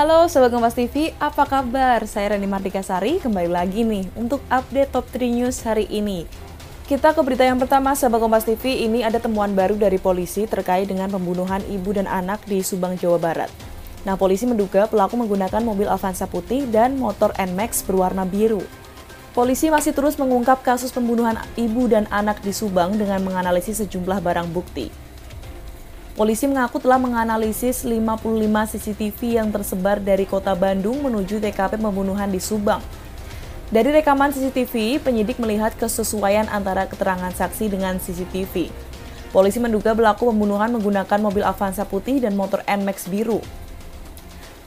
Halo Sobat Kompas TV, apa kabar? Saya Rani Mardika Sari, kembali lagi nih untuk update top 3 news hari ini. Kita ke berita yang pertama, Sobat Kompas TV, ini ada temuan baru dari polisi terkait dengan pembunuhan ibu dan anak di Subang, Jawa Barat. Nah, polisi menduga pelaku menggunakan mobil Avanza putih dan motor NMAX berwarna biru. Polisi masih terus mengungkap kasus pembunuhan ibu dan anak di Subang dengan menganalisis sejumlah barang bukti. Polisi mengaku telah menganalisis 55 CCTV yang tersebar dari kota Bandung menuju TKP pembunuhan di Subang. Dari rekaman CCTV, penyidik melihat kesesuaian antara keterangan saksi dengan CCTV. Polisi menduga pelaku pembunuhan menggunakan mobil Avanza putih dan motor NMAX biru.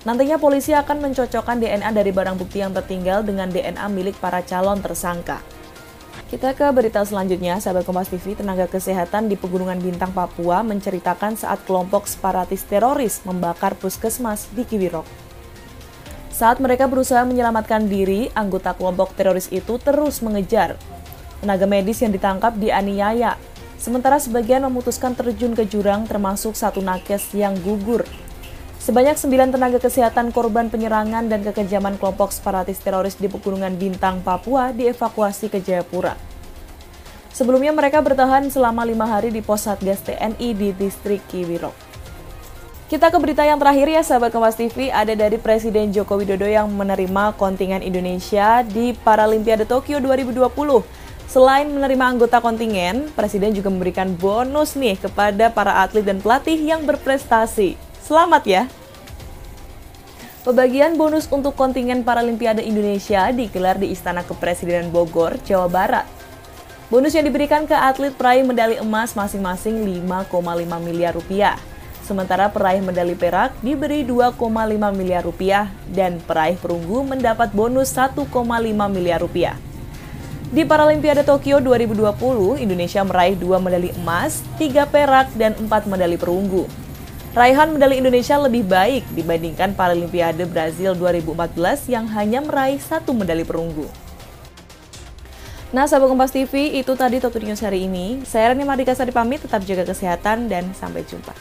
Nantinya polisi akan mencocokkan DNA dari barang bukti yang tertinggal dengan DNA milik para calon tersangka. Kita ke berita selanjutnya, sahabat Kompas TV, tenaga kesehatan di Pegunungan Bintang, Papua menceritakan saat kelompok separatis teroris membakar puskesmas di Kiwirok. Saat mereka berusaha menyelamatkan diri, anggota kelompok teroris itu terus mengejar. Tenaga medis yang ditangkap dianiaya, sementara sebagian memutuskan terjun ke jurang termasuk satu nakes yang gugur Sebanyak sembilan tenaga kesehatan korban penyerangan dan kekejaman kelompok separatis teroris di Pegunungan Bintang, Papua dievakuasi ke Jayapura. Sebelumnya mereka bertahan selama lima hari di pos Satgas TNI di distrik Kiwirok. Kita ke berita yang terakhir ya sahabat Kompas TV, ada dari Presiden Joko Widodo yang menerima kontingen Indonesia di Paralimpiade Tokyo 2020. Selain menerima anggota kontingen, Presiden juga memberikan bonus nih kepada para atlet dan pelatih yang berprestasi. Selamat ya! Pembagian bonus untuk kontingen Paralimpiade Indonesia digelar di Istana Kepresidenan Bogor, Jawa Barat. Bonus yang diberikan ke atlet peraih medali emas masing-masing 5,5 miliar rupiah. Sementara peraih medali perak diberi 2,5 miliar rupiah dan peraih perunggu mendapat bonus 1,5 miliar rupiah. Di Paralimpiade Tokyo 2020, Indonesia meraih dua medali emas, tiga perak, dan empat medali perunggu. Raihan medali Indonesia lebih baik dibandingkan Paralimpiade Brazil 2014 yang hanya meraih satu medali perunggu. Nah, sahabat Kompas TV, itu tadi Top News hari ini. Saya Rani Mardika Sari pamit, tetap jaga kesehatan dan sampai jumpa.